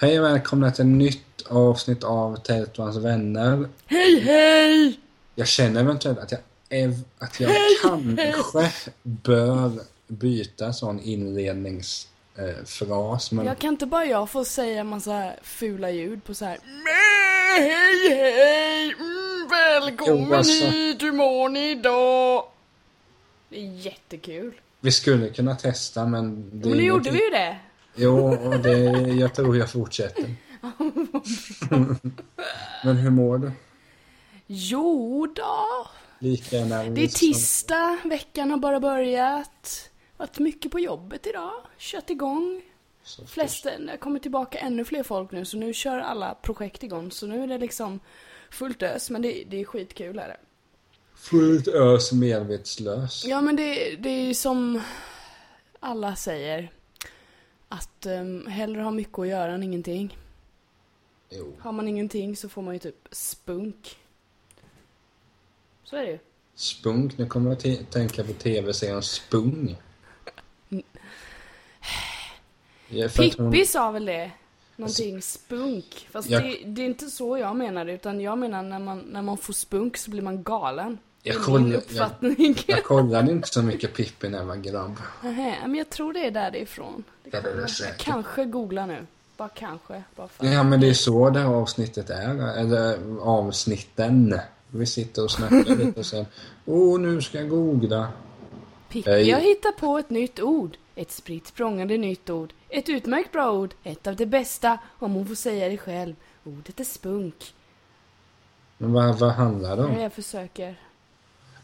Hej och välkomna till ett nytt avsnitt av Tält och hans vänner. Hej hej! Jag känner eventuellt att jag, ev- att jag kanske bör byta sån inledningsfras. men Jag kan inte bara jag få säga massa fula ljud på så här. "Meh, Hej hej! Mm, välkommen Jo, alltså. hit, hur mår ni idag? Det är jättekul. vi skulle kunna testa men... Det Men nu gjorde vi ju det. Jo, och det, jag tror jag fortsätter. men hur mår du? Jo då. Lika nervös Det är tisdag, veckan har bara börjat. Varit mycket på jobbet idag. Kört igång. Så Flesta, det kommit tillbaka ännu fler folk nu så nu kör alla projekt igång. Så nu är det liksom fullt ös men det, det är skitkul är det. Fullt ös medvetslös. Ja men det, det är ju som alla säger. Att um, hellre ha mycket att göra än ingenting. Jo. Har man ingenting så får man ju typ spunk. Så är det ju. Spunk, nu kommer jag att tänka på tv-serien Spung. Ja, att hon- Pippi sa väl det? Någonting spunk. Fast Jag- det, det är inte så jag menar det, utan jag menar när man, när man får spunk så blir man galen. Jag min uppfattning. Jag kollade inte så mycket Pippi när jag var grabb. Nähä, men jag tror det är där det ifrån. Det är det jag säkert. kanske googla nu. Bara kanske. Bara för. Ja, men det är så det här avsnittet är. Eller avsnitten. Vi sitter och snackar lite och sen Åh, nu ska jag googla. Pippi Hej. har hittat på ett nytt ord. Ett spritt språngande nytt ord. Ett utmärkt bra ord. Ett av de bästa, om hon får säga det själv. Ordet är spunk. Men vad, vad handlar det om? jag försöker.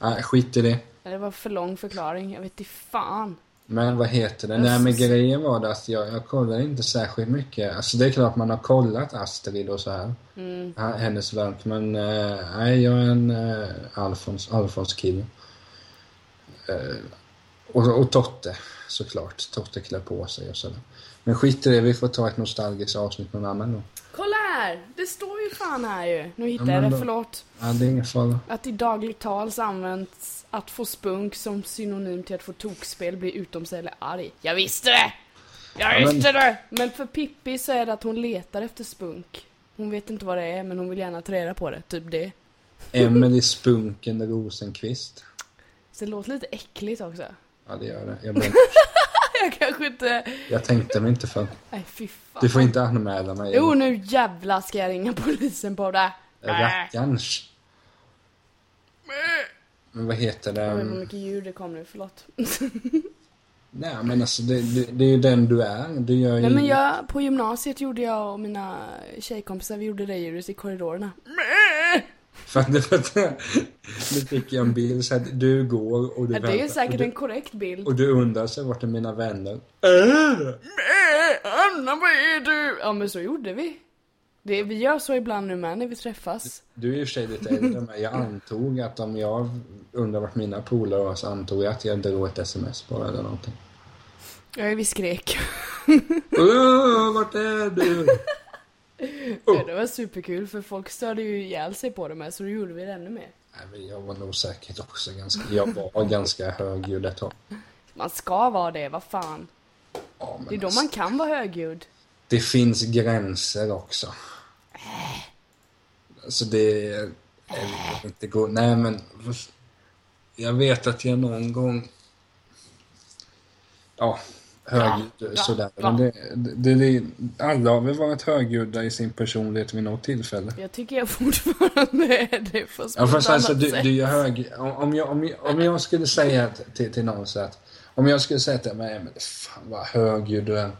Nej, skit i det. Det var för lång förklaring. Jag vet inte fan. Men vad heter det? Nej, men grejen var det att jag, jag kollade inte särskilt mycket. Alltså det är klart man har kollat Astrid och så här. Mm. Hennes verk. Men eh, nej, jag är en eh, Alfons, Alfons kille. Eh, och, och Totte, såklart. Totte klär på sig och sådär. Men skit i det, vi får ta ett nostalgiskt avsnitt någon annan gång. Kolla här! Det står ju fan här ju. Nu hittar Ja, jag men det, förlåt. Ja, det är ingen fara. Att i dagligt tal så används att få spunk som synonym till att få tokspel, bli utom sig eller arg. Jag visste det! Jag Ja, men- visste det! Men för Pippi så är det att hon letar efter spunk. Hon vet inte vad det är, men hon vill gärna ta reda på det. Typ det. Emily Spunken Rosenqvist. Så det låter lite äckligt också. Ja, det gör det. Jag, blev, Jag kanske inte... jag tänkte mig inte för. Nej, fy fan. Du får inte anmäla mig. Jo, nu jävlar ska jag ringa polisen på det. Rackarns. Men vad heter det? Inte hur mycket ljud det kom nu, förlåt. Nej, men alltså det, det, det är ju den du är. Du gör ju... Nej men jag, på gymnasiet gjorde jag och mina tjejkompisar, vi gjorde det ljudet i korridorerna. Att, nu fick jag en bild så att du går och du Ja, det är väntar, säkert och du, en korrekt bild. och du undrar sig vart är mina vänner är. Anna, vad är du? Ja men så gjorde vi. Det, vi gör så ibland nu med när vi träffas. Du är i och för sig lite äldre men jag antog att om jag undrar vart mina polare var så antog jag att jag drog ett sms bara eller någonting. Ja, vi skrek. Åh, vart är du? Ja, det var superkul för folk störde ju ihjäl sig på det med så då gjorde vi det ännu mer. Nej, jag var nog säkert också ganska, jag var ganska högljudd ett tag. Man ska vara det, vad fan. Ja, Det är då alltså, man kan vara högljudd. Det finns gränser också. Alltså det är är inte gå. Nej men jag vet att jag någon gång ja, högljudd ja, sådär. ja. Men det, det, det, alla har väl varit högljudda i sin personlighet vid något tillfälle. Jag tycker jag fortfarande är det fast Ja på fast ett alltså du, du är hög. Om, jag, om, jag, om jag skulle säga till, till någon så att om jag skulle säga till mig, men fan vad högljudd du är.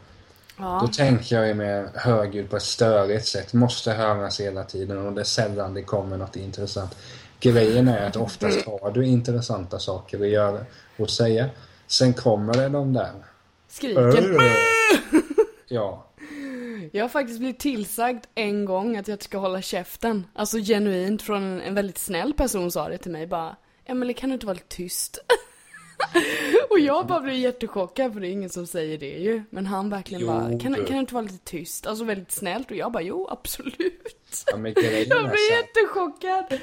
Då Ja, tänker jag ju mer högljudd på ett störigt sätt. Måste höras hela tiden och det är sällan det kommer något intressant. Grejen är att oftast har du intressanta saker att göra och säga. Sen kommer det de där. Skriken. Ja. Jag har faktiskt blivit tillsagd en gång att jag ska hålla käften. Alltså genuint från en, en väldigt snäll person sa det till mig bara. Emelie kan du inte vara lite tyst? och jag bara blev jättechockad för det är ingen som säger det ju. Men han verkligen Jo, bara, kan, du. kan du inte vara lite tyst? Alltså väldigt snällt och jag bara, jo absolut. Ja, men grejen Jag blev jättechockad.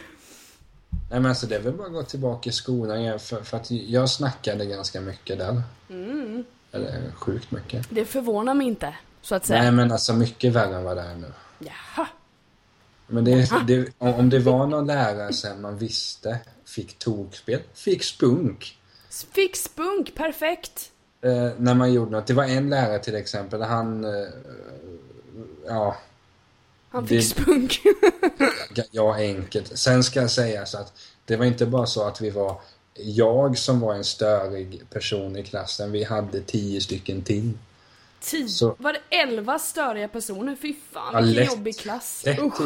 Nej men alltså det är väl bara att gå tillbaka i skolan igen för, för att jag snackade ganska mycket där. Mm. Eller sjukt mycket. Det förvånar mig inte, så att säga. Nej men alltså mycket värre än vad det är nu. Jaha. Men det, det, om det var någon lärare som man visste fick tokspel, fick spunk. Fick spunk, perfekt. Eh, när man gjorde något. Det var en lärare till exempel, han... Eh, ja, Han fick Det- spunk. ja, enkelt. Sen ska jag säga så att det var inte bara så att vi var jag som var en störig person i klassen. Vi hade tio stycken till. Tio. Så- Var det elva störiga personer? Fy fan, Ja, vilken lätt. jobbig klass. Lätt Usch.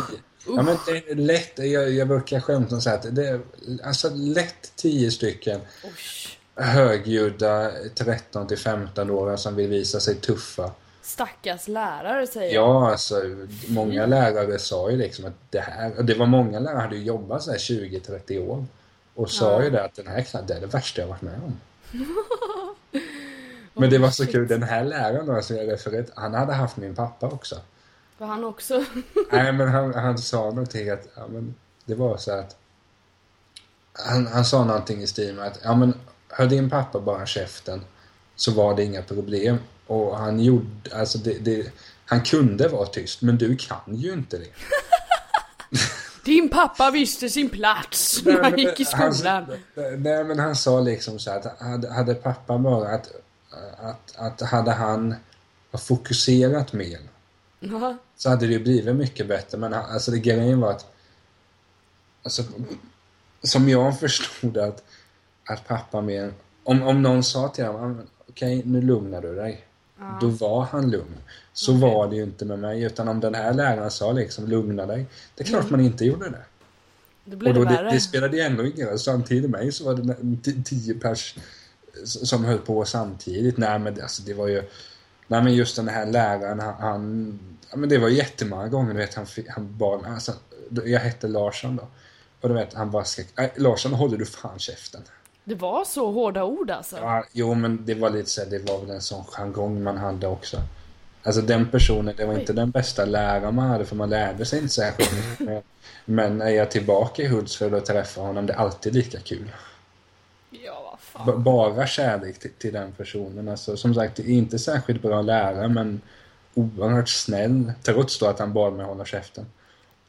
Ja, men det är lätt. Jag, jag brukar skämta och säga att det är alltså lätt tio stycken Usch. högljudda 13 till 15 år som vill visa sig tuffa. Stackars lärare säger. Ja, alltså många lärare sa ju liksom att det här, och det var många lärare hade jobbat så här 20-30 år och sa Ja. ju det att den här det är det värsta jag varit med om. Men det var så kul, den här läraren då som jag refererade han hade haft min pappa också. Var han också? Nej men han, han sa någonting att, ja men det var så att han, han sa någonting i stil med att, ja men hör din pappa bara käften så var det inga problem. Och han gjorde, alltså det, det, han kunde vara tyst men du kan ju inte det. Din pappa visste sin plats när han gick i skolan. Han, nej men han sa liksom så att hade, hade pappa bara att, att, att hade han fokuserat mer Ja. så hade det ju blivit mycket bättre. Men alltså det grejen var att alltså, som jag förstod att, att pappa mer om, om någon sa till honom "Ja, men okej nu lugnar du dig. Då var han lugn. Så var det ju inte med mig utan om den här läraren sa liksom lugna dig. Det är klart man inte gjorde det. Blev Och det då, det, det spelade ju ändå ingen roll. Samtidigt med mig så var det tio pers som höll på samtidigt. Nej men det- alltså det var ju... Nej men just den här läraren han... han ja, men det var jättemånga gånger du vet han, han bad alltså, Jag hette Larsson då. Och du vet han bara skrek "Nej, Larsson håller du fan käften. Det var så hårda ord alltså. Ja, jo men det var lite så här, det var väl en sån jargong man hade också. Alltså den personen, det var inte den bästa läraren man hade för man lärde sig inte särskilt mycket. Men- är jag tillbaka i Hultsfred och träffar honom, det är alltid lika kul. Ja, vad fan. Bara kärlek till, till den personen. Alltså, som sagt, inte särskilt bra lärare men oerhört snäll. Trots då att han bad mig hålla käften.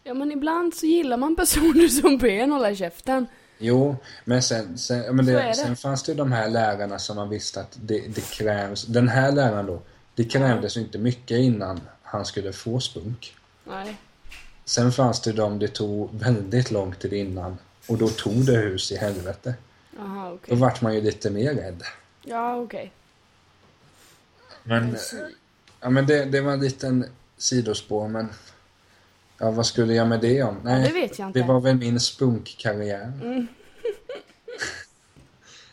Ja, men ibland så gillar man personer som ber en hålla käften. Jo, men sen, sen, men det, det. sen fanns det ju de här lärarna som man visste att det, det krävs. Den här läraren då, det krävdes inte mycket innan han skulle få spunk. Nej. Sen fanns det de det tog väldigt lång tid innan och då tog det hus i helvete. Jaha, okej. Då vart man ju lite mer rädd. Ja, okej. Men, ja, men det, det var en liten sidospår men ja, vad skulle jag med det om? Nej, det vet jag inte. det var väl min spunkkarriär.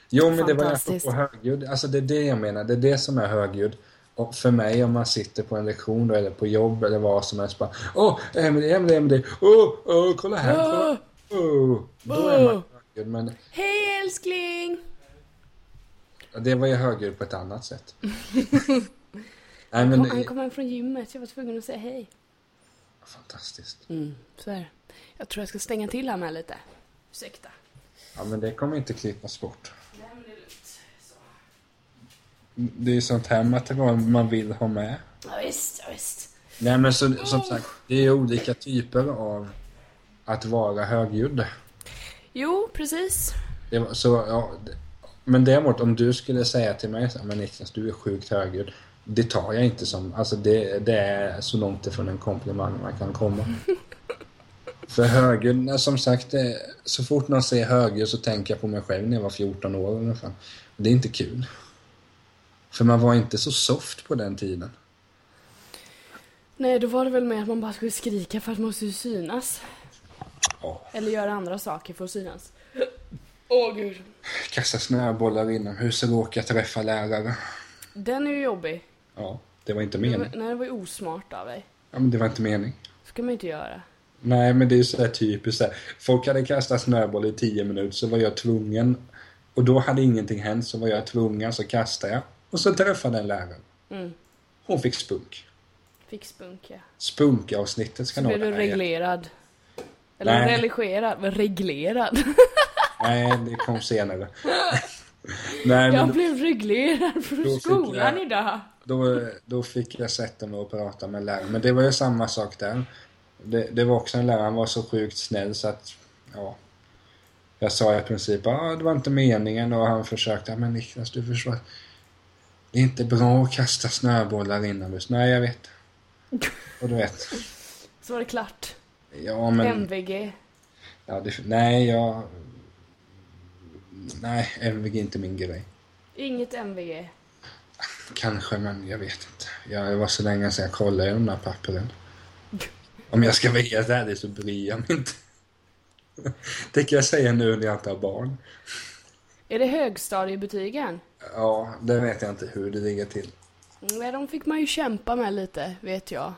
jo men det var på högljudd. Alltså det är det jag menar. Det är det som är högljudd. Och för mig om man sitter på en lektion då, eller på jobb eller vad som helst bara Åh, Emelie, Emelie, Emelie. Åh, åh, kolla här. Kolla. Åh. Då är man högljudd. Men Hej älskling! det var ju högljudd på ett annat sätt. Nej men, han kom hem från gymmet, jag var tvungen att säga hej. Fantastiskt. Mm, så är det. Jag tror jag ska stänga till här med lite. Ursäkta. Ja, men det kommer inte klippas bort. Det är sånt här material man vill ha med. Ja, visst, ja, visst. Nej, men så, som sagt, det är olika typer av att vara högljudd. Jo, precis. Det var, så, ja, det, men däremot om du skulle säga till mig så men Niklas, du är sjukt högljudd. Det tar jag inte som, alltså det, det är så långt ifrån en komplimang man kan komma. För högljudd, nej, som sagt, det, så fort någon säger högljudd så tänker jag på mig själv när jag var 14 år ungefär. Det är inte kul. För man var inte så soft på den tiden. Nej, då var det väl mer att man bara skulle skrika för att man skulle synas. Ja. Eller göra andra saker för att synas. Åh gud. Kasta snöbollar inomhus och råka träffa lärare. Den är ju jobbig. Ja. Det var inte meningen. nej, det var ju osmart av dig. Ja, men det var inte meningen. Ska man inte göra. Nej, men det är ju sådär typiskt. Här. Folk hade kastat snöboll i 10 minuter så var jag tvungen. Och då hade ingenting hänt så var jag tvungen så kastade jag. Och så träffade en lärare. Mm. Hon fick spunk. Fick spunk ja. Spunkavsnittet ska Så blev du reglerad. Eller Nej. religerad. Men Reglerad? Nej, det kom senare. Nej, Jag blev reglerad från skolan jag- idag. då, då fick jag sätta mig och prata med läraren. Men det var ju samma sak där. Det, det var också en lärare, han var så sjukt snäll så att, ja. Jag sa i princip, ja ah, det var inte meningen och han försökte, men Niklas du förstår. Det är inte bra att kasta snöbollar inomhus. Nej, jag vet. Och du vet. Så var det klart. Ja men, MVG. ja, det, nej jag... Nej, MVG är inte min grej. Inget MVG. Kanske, men jag vet inte. Jag, det var så länge sedan jag kollade i de där pappren. Om jag ska vara ärlig så bryr jag mig inte. Det kan jag säga nu när jag inte har barn. Är det högstadiebetygen? Ja, det vet jag inte hur det ligger till. Nej, de fick man ju kämpa med lite, vet jag.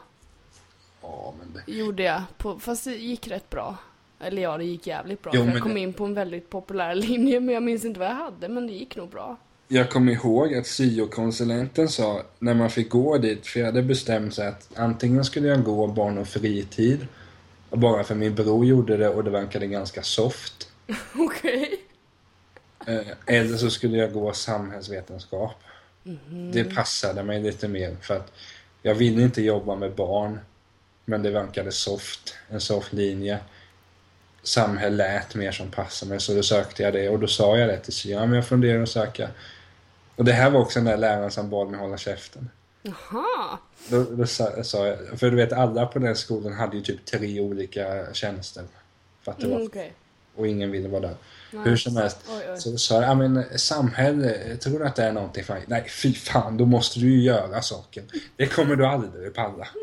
Ja, men det... Gjorde jag. På, fast det gick rätt bra. Eller ja, det gick jävligt bra. Jo, jag kom det- in på en väldigt populär linje, men jag minns inte vad jag hade, men det gick nog bra. Jag kommer ihåg att syokonsulenten sa, när man fick gå dit, för jag hade bestämt sig att antingen skulle jag gå barn och fritid, bara för min bror gjorde det och det verkade ganska soft. Okej. Eh, Eller så skulle jag gå samhällsvetenskap. Mhm. Det passade mig lite mer för att jag ville inte jobba med barn. Men det verkade soft, en soft linje. Samhälle lät mer som passade mig så då sökte jag det och då sa jag det till syo. Ja, men jag funderar att söka. Och det här var också den där läraren som bad mig hålla käften. Jaha. Då, då sa, sa jag, för du vet alla på den skolan hade ju typ tre olika tjänster. För att det Mm, var, Okej. och ingen ville vara där. Nej. Hur som helst. Oj, oj. Så sa jag, ja men samhälle, tror du att det är någonting för mig? Nej, fy fan, då måste du ju göra saker. Det kommer du aldrig palla.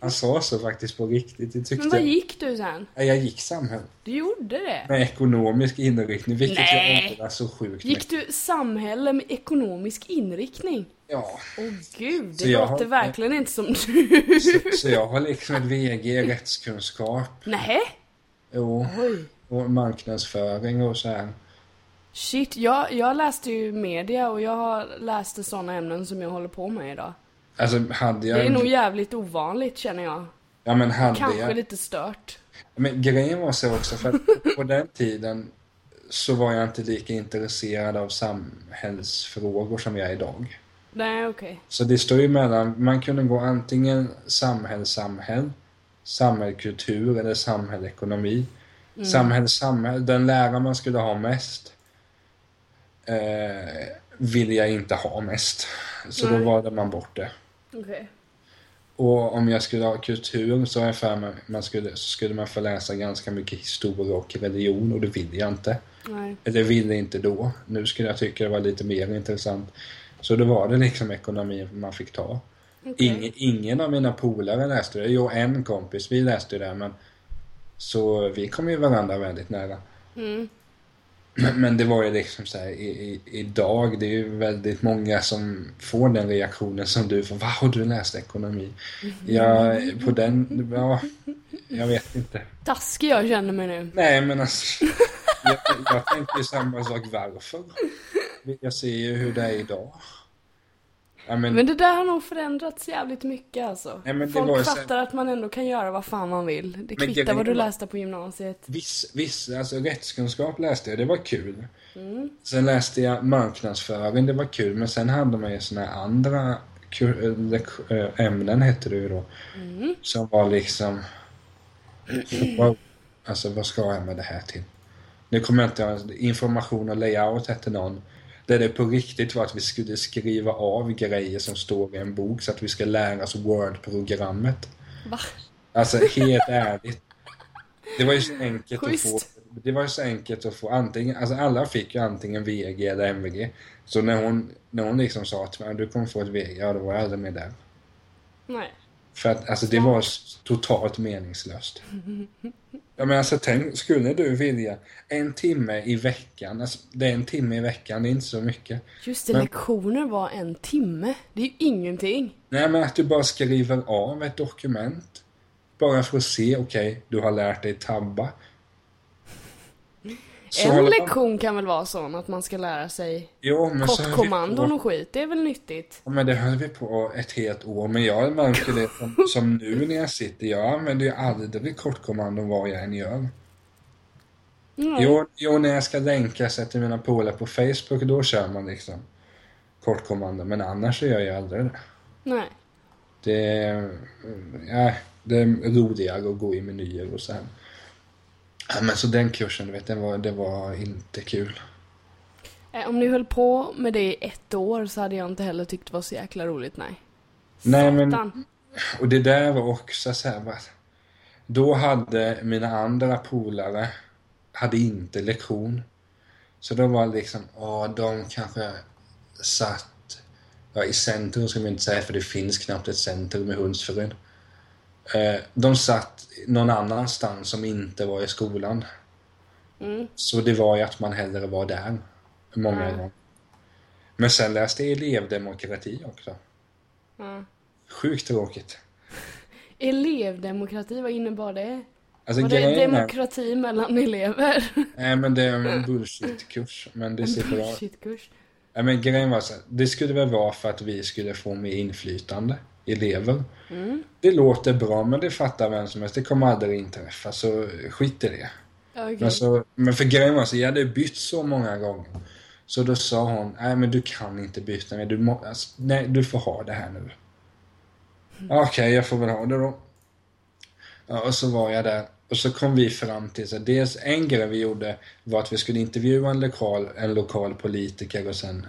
Han sa så faktiskt på riktigt. Det tyckte Men vad gick du sen? Jag gick samhälle. Du gjorde det? Med ekonomisk inriktning, vilket Nej. jag ångrar så sjukt Gick mycket. du samhälle med ekonomisk inriktning? Ja, Åh gud, Så det låter har- verkligen inte som du. så, så jag har liksom ett VG i rättskunskap Nej. och, Oj. och marknadsföring och så här. Shit, jag, jag läste ju media och jag har läst sådana ämnen som jag håller på med idag. Alltså hade jag... Det är nog jävligt ovanligt känner jag. ja men hade Kanske jag... lite stört. Men grejen var så också för att på den tiden så var jag inte lika intresserad av samhällsfrågor som jag är idag. Nej, okej. Så det står ju mellan, man kunde gå antingen samhällssamhäll, samhällskultur eller samhällsekonomi. Samhällssamhäll, den lärare man skulle ha mest eh, vill jag inte ha mest. Så då Nej. valde man bort det. Okej. Och om jag skulle ha kultur så jag för mig man skulle, så skulle man få läsa ganska mycket historia och religion och det vill jag inte. Nej. Eller ville inte då. Nu skulle jag tycka det var lite mer intressant. Så då var det liksom ekonomi man fick ta. Okej. Ingen, ingen av mina polare läste det. Jo, en kompis, vi läste det men så vi kom ju varandra väldigt nära. Mm. Men, det var ju liksom så här, i, i, idag, det är ju väldigt många som får den reaktionen som du får. Vad har du läst ekonomi? Ja, på den, ja, jag vet inte. Taskig jag känner mig nu. Nej, men alltså, jag, jag tänker samma sak. Varför? Jag ser ju hur det är idag. Ja, men, Men det där har nog förändrats jävligt mycket alltså. Det Folk ju så- fattar att man ändå kan göra vad fan man vill. Det kvittar vad du läste på gymnasiet. viss, viss, alltså rättskunskap läste jag, det var kul. Mm. Sen läste jag marknadsföring, det var kul. Men sen hade man ju såna här andra eh, ämnen, hette det ju då. Mm. Som var liksom... Wow, alltså vad ska jag med det här till? Nu kommer jag inte information och layout hette någon. Där det på riktigt var att vi skulle skriva av grejer som står i en bok så att vi ska lära oss Word-programmet. Va? Alltså helt ärligt. Det var ju så enkelt Schysst. att få. Det var ju så enkelt att få antingen, alltså alla fick ju antingen VG eller MVG. Så när hon, när hon liksom sa mig du kommer få ett VG, ja då var jag aldrig med där. Nej. För att alltså, det var totalt meningslöst. Ja, men alltså tänk, skulle du vilja en timme i veckan, alltså, det är en timme i veckan, det är inte så mycket. Just det, Men- lektioner var en timme. Det är ju ingenting. Nej, men att du bara skriver av ett dokument. Bara för att se, okej, du har lärt dig tabba. Så en lektion kan väl vara sån att man ska lära sig Jo, men kortkommandon och skit. Det är väl nyttigt? Ja, men det höll vi på ett helt år. Men jag märker det som, som nu när jag sitter. Jag använder ju aldrig kortkommandon vad jag än gör. Jo, jo, när jag ska länka sig till mina polare på Facebook, då kör man liksom kortkommandon. Men annars så gör jag aldrig det. Nej. Det är, ja, det är roligare att gå i menyer och så här. Ja, men så den kursen, du vet, den var, det var inte kul. Eh, Om ni höll på med det i ett år så hade jag inte heller tyckt det var så jäkla roligt, nej. Nej, men- Satan. Och det där var också så här, Då hade mina andra polare hade inte lektion. Så då var det liksom, ja de kanske satt ja, i centrum ska man inte säga för det finns knappt ett centrum i Hultsfred. Eh, de satt någon annanstans som inte var i skolan. Mm. Så det var ju att man hellre var där. Många Ja. gånger. Men sen läste jag elevdemokrati också. Ja. Sjukt tråkigt. Elevdemokrati, vad innebar det? Alltså Var det grejen är... demokrati mellan elever? Nej men det är en bullshit-kurs. Men det ser bra Bullshitkurs. Nej men grejen var så här, det skulle väl vara för att vi skulle få mer inflytande, elever. Mm. Det låter bra men det fattar vem som helst, det kommer aldrig inträffa så skit i det. Okej. Men, så, men för grejen var så, jag hade bytt så många gånger. Så då sa hon, nej men du kan inte byta med, du, må, alltså, nej, du får ha det här nu. Ja, Okej, jag får väl ha det då. Ja, och så var jag där. Och så kom vi fram till, så dels en grej vi gjorde var att vi skulle intervjua en lokal, en lokal politiker och sen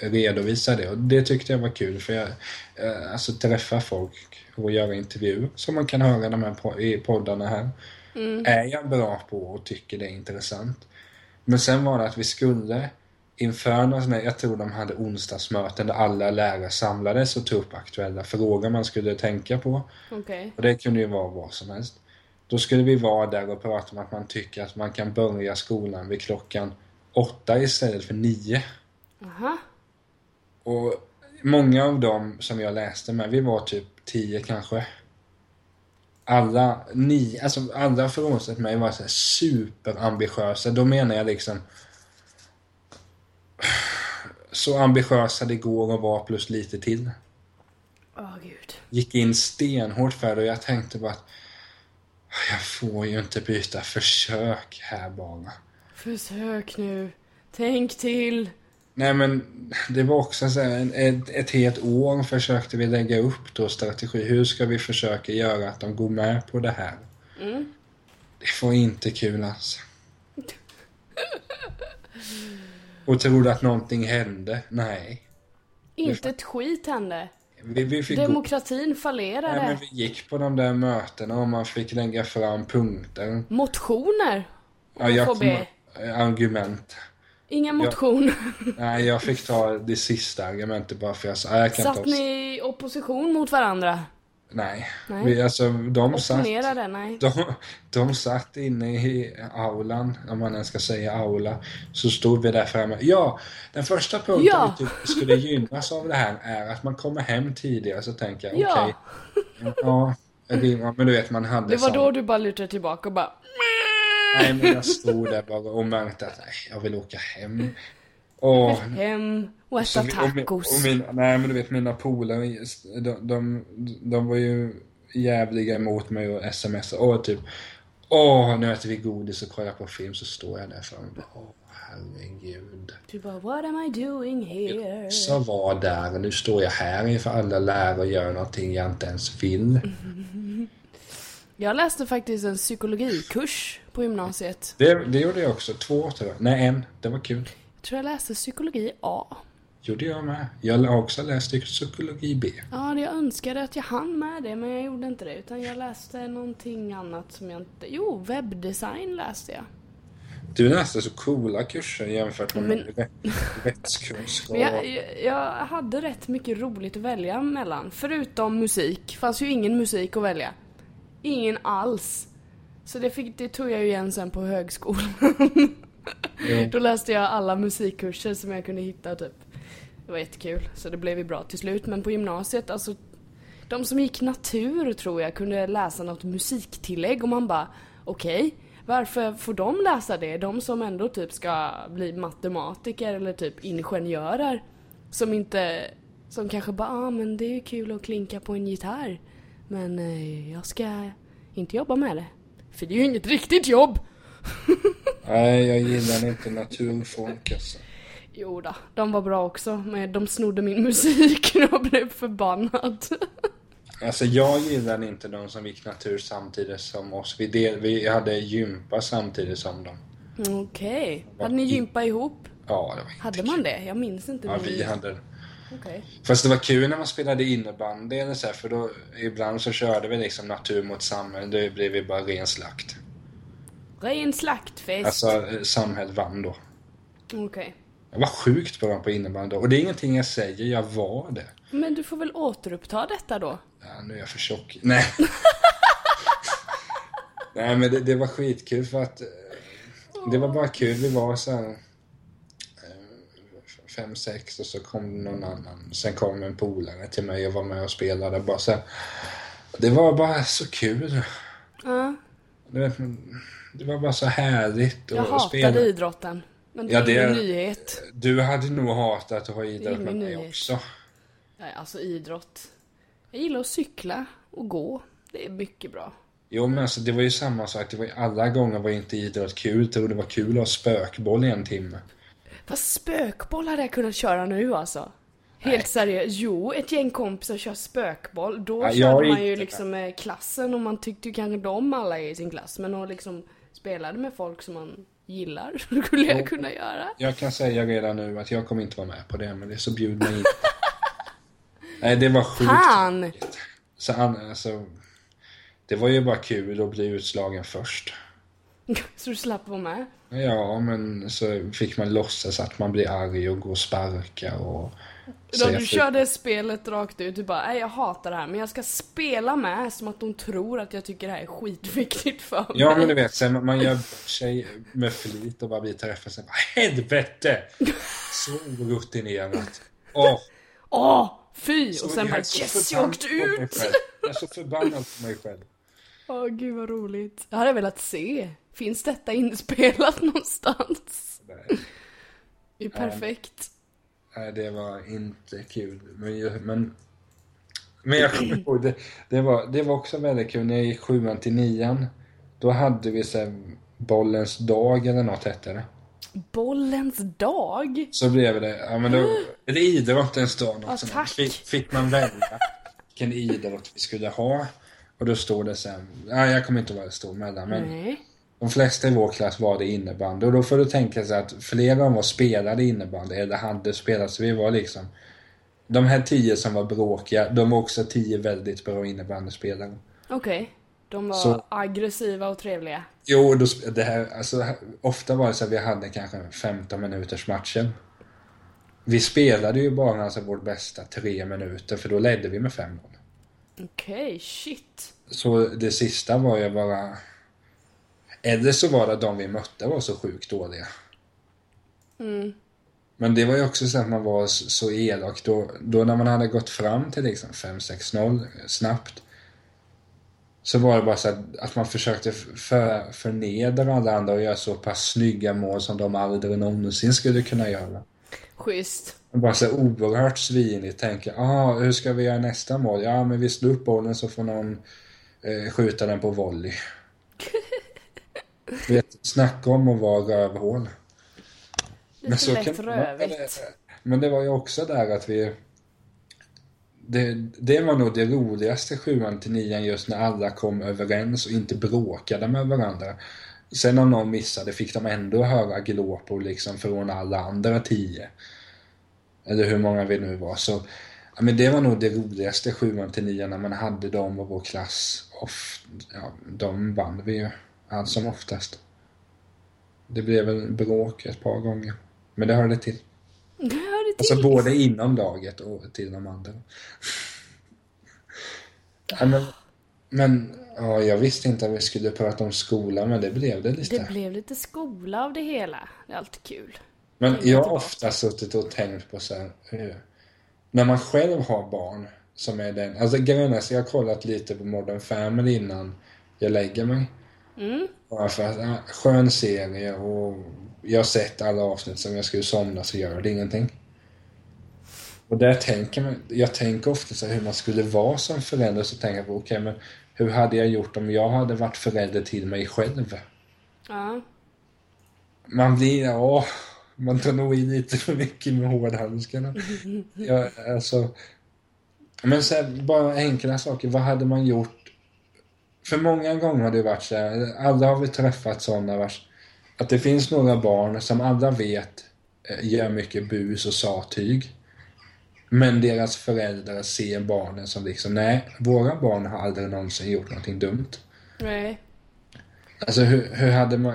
redovisa det. Och det tyckte jag var kul för jag, eh, alltså träffa folk och göra intervjuer som man kan höra de här i poddarna här är jag bra på och tycker det är intressant. Men sen var det att vi skulle inför någon jag tror de hade onsdagsmöten där alla lärare samlades och tog upp aktuella frågor man skulle tänka på. Okej. Och det kunde ju vara vad som helst. Då skulle vi vara där och prata om att man tycker att man kan börja skolan vid klockan åtta istället för nio. Aha. Och många av dem som jag läste med, vi var typ tio kanske. Alla nio, alltså alla frånsett mig var så här superambitiösa. Då menar jag liksom så ambitiösa det går att vara plus lite till. Åh gud. Gick in stenhårt för det och jag tänkte bara att jag får ju inte byta försök här bara. Försök nu. Tänk till. Nej men det var också så här, ett, ett helt år försökte vi lägga upp då strategi. Hur ska vi försöka göra att de går med på det här? Mm. Det var inte kul alltså. Och trodde att någonting hände? Nej. Inte ett skit hände. Vi, vi fick Demokratin fallerade. nej, men vi gick på de där mötena och man fick lägga fram punkter. Motioner. Ja, jag kom, argument. Inga motioner. Nej, jag fick ta det sista argumentet bara för jag sa, "Nej, jag kan Satt inte... ni i opposition mot varandra? Nej. Nej. Vi, alltså, de satt... Nej. De, de satt inne i aulan, om man ens ska säga aula. Så stod vi där framme. Ja, den första punkten Ja. vi tycker skulle gynnas av det här är att man kommer hem tidigare. Så tänker jag, Ja. okej. Ja, rimma. men du vet man hade Det var sån- då du bara lutade tillbaka och bara Nej, men jag stod där bara och märkte att nej, jag vill åka hem. Åh, hem och äta vi- och, min- tacos. och min, nej men du vet mina polare, de, de, de var ju jävliga emot mig och smsade och typ Åh, nu äter vi godis och kollar på film så står jag där framme och bara Åh, herregud. Du bara what am I doing here? Så var där och nu står jag här inför alla lärare och gör någonting jag inte ens vill. Jag läste faktiskt en psykologikurs på gymnasiet. Det, det gjorde jag också, två tror jag. Nej, en. Det var kul. Jag tror jag läste psykologi A. Gjorde jag med. Jag har också läst psykologi B. Ja, jag önskade att jag hann med det, men jag gjorde inte det. Utan jag läste någonting annat som jag inte... Jo, webbdesign läste jag. Du läste så coola kurser jämfört med Men- rättskunskap. Jag, jag, jag hade rätt mycket roligt att välja mellan. Förutom musik. fanns ju ingen musik att välja. Ingen alls. Så det, fick, det tog jag ju igen sen på högskolan. Då läste jag alla musikkurser som jag kunde hitta typ. Det var jättekul, så det blev ju bra till slut. Men på gymnasiet, alltså de som gick natur tror jag kunde läsa något musiktillägg och man bara okej, varför får de läsa det? De som ändå typ ska bli matematiker eller typ ingenjörer. Som inte, som kanske bara ah men det är ju kul att klinka på en gitarr. Men eh, jag ska inte jobba med det. För det är ju inget riktigt jobb! Nej, jag gillar inte naturfolk alltså. Jo då, de var bra också, men de snodde min musik och jag blev förbannad. Alltså jag gillar inte de som gick natur samtidigt som oss. Vi, del, vi hade gympa samtidigt som dem. Okej, hade ni gympa ihop? Ja, det var inte Hade man det? Jag minns inte. Ja, vi hade det. Okej. Fast det var kul när man spelade innebandy eller så här, för då ibland så körde vi liksom natur mot samhälle. Då blev vi bara ren slakt. Ren slaktfest. Alltså samhället vann då. Okej. Jag var sjukt bra på innebandy då. Och det är ingenting jag säger, jag var det. Men du får väl återuppta detta då? Ja, nu är jag för tjock. Nej. Nej men det, det var skitkul för att eh, det var bara kul. Vi var så här eh, fem, sex och så kom någon annan. Sen kom en polare till mig och var med och spelade. Bara så här. Det var bara så kul. Ja, men det var bara så härligt jag att hatade spela. idrotten. Men det Ja, är det- ingen nyhet. Du hade nog hatat att ha idrott med mig nyhet. också. Nej, alltså idrott. Jag gillar att cykla och gå. Det är mycket bra. Jo men alltså det var ju samma sak. Det var ju, alla gånger var inte idrott kul. Jag det var kul att ha spökboll i en timme. Fast spökboll hade jag kunnat köra nu alltså. Helt seriöst. Jo, ett gäng kompisar kör spökboll. Då Ja, jag körde man ju inte liksom med klassen och man tyckte ju kanske om alla i sin klass. Men att liksom spelade med folk som man gillar så skulle jag kunna göra. Jag kan säga redan nu att jag kommer inte vara med på det. Men det är så bjud mig in. Nej det var sjukt. Fan! Så an, alltså, det var ju bara kul att bli utslagen först. Så du slapp vara med? Ja, men så fick man låtsas att man blir arg och gå och sparka och... Då du körde spelet rakt ut, du bara nej jag hatar det här men jag ska spela med som att de tror att jag tycker det här är skitviktigt för mig. Ja, men du vet, sen man gör sig med flit och bara blir träffad. Sen bara, helvete! Så orutinerat. Åh! Åh, fy! så och sen bara yes, jag åkte ut! Jag är så förbannad på mig själv. Åh gud vad roligt. Det hade jag velat se. Finns detta inspelat någonstans? Nej. Det är perfekt. Nej, det var inte kul. Men, men, men jag kommer ihåg, det, det, var, det var också väldigt kul när jag gick sjuan till nian. Då hade vi så här, bollens dag eller något hette det. Bollens dag? Så blev det, ja men då, eller idrottens dag. Något Ja, sånt. tack. Fick, fick man välja vilken idrott vi skulle ha. Och då stod det sen, nej jag kommer inte ihåg vad det stod mellan men Nej. De flesta i vår klass var det innebandy. Och då får du tänka sig att flera av oss spelade innebandy, eller hade spelat, så vi var liksom de här tio som var bråkiga, de var också tio väldigt bra innebandyspelare. Okej. De var Så- aggressiva och trevliga. Jo, då, det här, alltså, ofta var det så att vi hade kanske 15 minuters matcher. Vi spelade ju bara alltså vårt bästa tre minuter, för då ledde vi med 5-0. Okej, shit. Så det sista var ju bara... Eller så var det att de vi mötte var så sjukt dåliga. Mm. Men det var ju också så att man var så elak. Då, då när man hade gått fram till liksom 5-6-0 snabbt. Så var det bara så att, att man försökte för, förnedra alla andra och göra så pass snygga mål som de aldrig någonsin skulle kunna göra. Schysst. Bara så oerhört svinigt. Tänker, ah, hur ska vi göra nästa mål? Ja, men vi slår upp bollen så får någon eh, skjuta den på volley. Vet, snacka om att vara rövhål. Lite lätt kan- rövigt. Men det var ju också där att vi... Det, det var nog det roligaste sjuan till nian just när alla kom överens och inte bråkade med varandra. Sen om någon missade fick de ändå höra glåpor liksom från alla andra tio. Eller hur många vi nu var. Så, ja, men det var nog det roligaste sjuan till nian när man hade dem och vår klass. Och, ja, de vann vi ju allt som oftast. Det blev väl bråk ett par gånger. Men det hörde till. Det hör det Alltså till. både inom laget och till de andra. ja, men, men ja, jag visste inte att vi skulle prata om skolan, men det blev det lite. Det blev lite skola av det hela. Det är alltid kul. Men jag har ofta suttit och tänkt på så här, hur, när man själv har barn som är den, alltså grejen är så jag har kollat lite på Modern Family innan jag lägger mig. Mm. Bara för att, skön serie och jag har sett alla avsnitt som jag skulle somna så gör det ingenting. Och där tänker man, jag tänker ofta så hur man skulle vara som förälder så tänker jag på, okej men hur hade jag gjort om jag hade varit förälder till mig själv? Ja. Man blir, ja, man tar nog i lite för mycket med hårdhandskarna. Ja, alltså, men så här, bara enkla saker, vad hade man gjort? För många gånger har det varit så här, alla har vi träffat sådana vars, att det finns några barn som alla vet eh, gör mycket bus och satyg. Men deras föräldrar ser barnen som liksom, nej, våra barn har aldrig någonsin gjort någonting dumt. Nej. Alltså hur, hur hade man...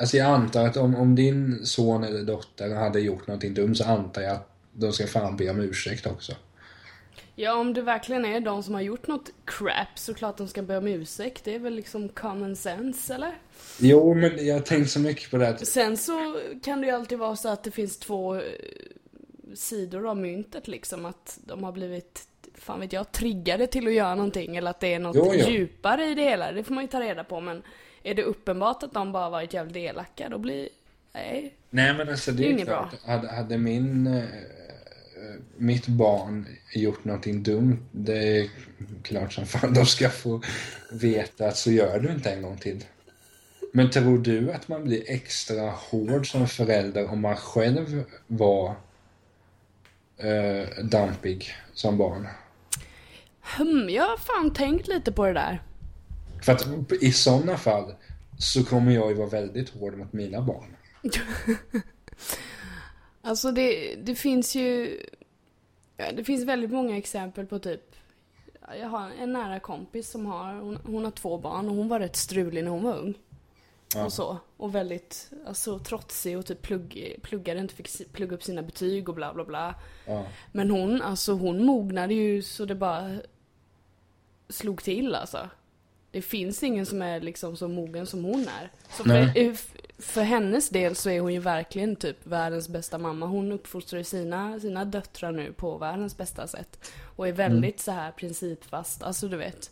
Alltså jag antar att om, om din son eller dotter hade gjort någonting dumt så antar jag att de ska fan be om ursäkt också. Ja, om det verkligen är de som har gjort något crap så klart de ska be om ursäkt. Det är väl liksom common sense, eller? Jo, men jag har tänkt så mycket på det. Sen så kan det ju alltid vara så att det finns två eh, sidor av myntet liksom. Att de har blivit, fan vet jag, triggade till att göra någonting. Eller att det är något Jo, jo. djupare i det hela. Det får man ju ta reda på. Men är det uppenbart att de bara varit jävligt elaka, då blir... Nej. Nej, men alltså det Det är är inget klart. Hade, hade min... eh, mitt barn gjort någonting dumt, det är klart som fan de ska få veta att så gör du inte en gång till. Men tror du att man blir extra hård som förälder om man själv var eh, dampig som barn? Hmm, jag har fan tänkt lite på det där. För att i sådana fall så kommer jag ju vara väldigt hård mot mina barn. Alltså det, det finns ju... Det finns väldigt många exempel på typ... Jag har en nära kompis som har... Hon, hon har två barn och hon var rätt strulig när hon var ung. Ja. Och så. Och väldigt alltså, trotsig och typ plugg, pluggade inte, fick plugga upp sina betyg och bla bla bla. Ja. Men hon, alltså hon mognade ju så det bara slog till alltså. Det finns ingen som är liksom så mogen som hon är. Så för, Nej. eh, för hennes del så är hon ju verkligen typ världens bästa mamma. Hon uppfostrar sina, sina döttrar nu på världens bästa sätt. Och är väldigt så här principfast. Alltså du vet.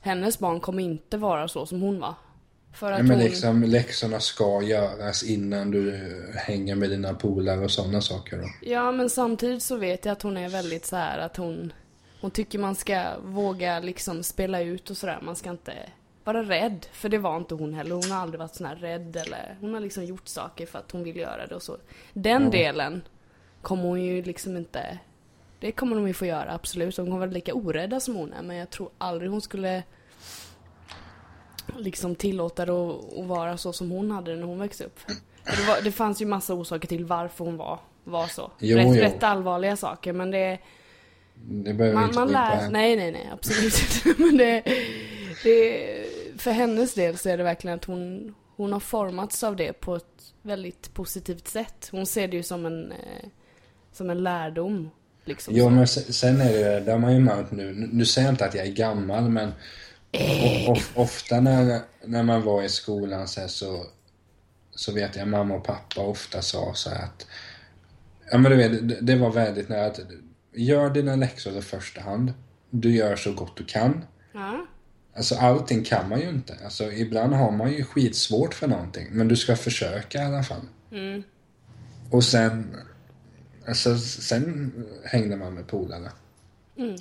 Hennes barn kommer inte vara så som hon var. För att Ja, men hon... liksom läxorna ska göras innan du hänger med dina polare och sådana saker då. Ja, men samtidigt så vet jag att hon är väldigt så här att hon hon tycker man ska våga liksom spela ut och sådär. Man ska inte vara rädd. För det var inte hon heller. Hon har aldrig varit sån här rädd eller hon har liksom gjort saker för att hon vill göra det och så. Den Ja. delen kommer hon ju liksom inte det kommer de ju få göra, absolut. De kommer vara lika orädda som hon är, men jag tror aldrig hon skulle liksom tillåta det att, vara så som hon hade det när hon växte upp. Det, var, det fanns ju massa orsaker till varför hon var, var så. Jo, rätt, jo. rätt allvarliga saker, men det... Det behöver Man, inte man lär... Nej, nej, nej, absolut inte. Men det, det... För hennes del så är det verkligen att hon, hon har formats av det på ett väldigt positivt sätt. Hon ser det ju som en, eh, som en lärdom. Liksom Jo, men sen, är det, har man ju märkt nu, nu säger jag inte att jag är gammal, men o, of, ofta när, när man var i skolan så, här, så, så vet jag mamma och pappa ofta sa så här att, ja men du vet, det, det var väldigt nära att, gör dina läxor i första hand, du gör så gott du kan. Ja. Alltså allting kan man ju inte. Alltså ibland har man ju skitsvårt för någonting, men du ska försöka i alla fall. Mm. Och sen, alltså, sen hängde man med polare. Mm.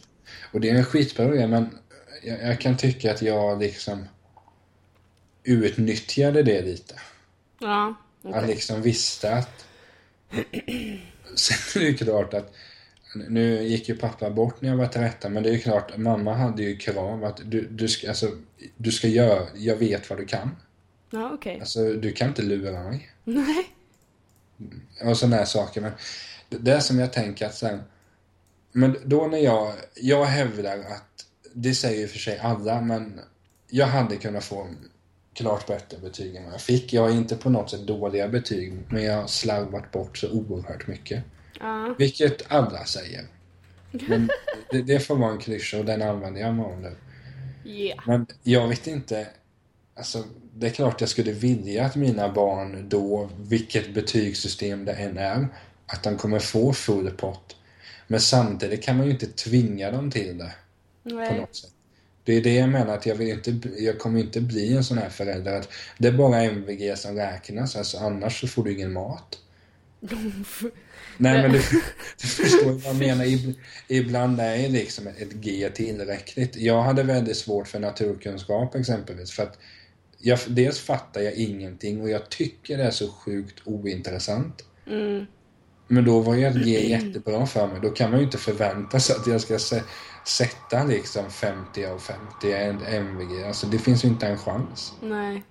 Och det är en skitbra grej, men jag, jag kan tycka att jag liksom utnyttjade det lite. Ja, okej. Jag liksom visste att... Sen är det ju klart att... Nu gick ju pappa bort när jag var 13, men det är ju klart, mamma hade ju krav att du, du ska, alltså, du ska göra, jag vet vad du kan. Ja, okej. Alltså, du kan inte lura mig. Nej. och sådana här saker. Men det, är som jag tänker att sen... Men då när jag... Jag hävdar att... Det säger ju för sig alla, men jag hade kunnat få klart bättre betyg än vad jag fick. Jag har inte på något sätt dåliga betyg, men jag har slarvat bort så oerhört mycket. Ja. Vilket alla säger. Men det, det får vara en klyscha och den använder jag mig av nu. Yeah. Men jag vet inte. Alltså, det är klart jag skulle vilja att mina barn då, vilket betygssystem det än är, att de kommer få full pott. Men samtidigt kan man ju inte tvinga dem till det på Nej. något sätt. Det är det jag menar, att jag, vill inte, jag kommer inte bli en sån här förälder att det är bara MVG som räknas, alltså annars så får du ingen mat. Nej men du, du förstår vad jag menar. Ib- Ibland är liksom ett G tillräckligt. Jag hade väldigt svårt för naturkunskap exempelvis. För att jag, dels fattar jag ingenting och jag tycker det är så sjukt ointressant. Mm. Men då var ju ett G jättebra för mig. Då kan man ju inte förvänta sig att jag ska sätta liksom 50 av 50 en MVG. Alltså det finns ju inte en chans. Nej.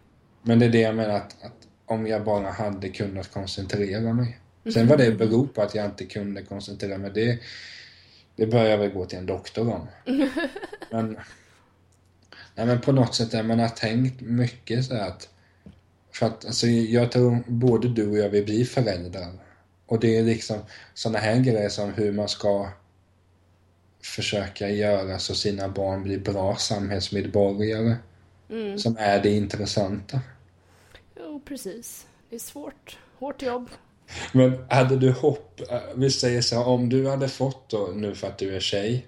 Men det är det jag menar att, att om jag bara hade kunnat koncentrera mig. Sen vad det beror på att jag inte kunde koncentrera mig, det, det bör jag väl gå till en doktor om. Men, nej, men på något sätt, jag har tänkt mycket så att för att alltså, jag tror både du och jag vill bli föräldrar. Och det är liksom sådana här grejer som hur man ska försöka göra så sina barn blir bra samhällsmedborgare. Mm. Som är det intressanta. Jo, precis. Det är svårt. Hårt jobb. Men hade du hopp, eh, vi säger så här, om du hade fått då, nu för att du är tjej,